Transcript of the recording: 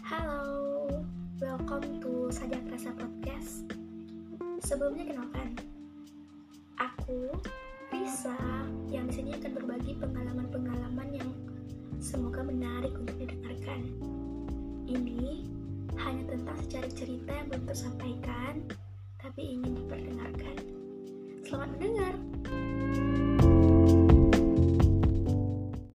halo, welcome to Sajak Rasa Podcast. Sebelumnya kenalkan, aku Risa yang di sini akan berbagi pengalaman-pengalaman yang semoga menarik untuk didengarkan. Ini hanya tentang secara cerita yang belum tersampaikan, tapi ingin diperdengarkan. Selamat mendengar.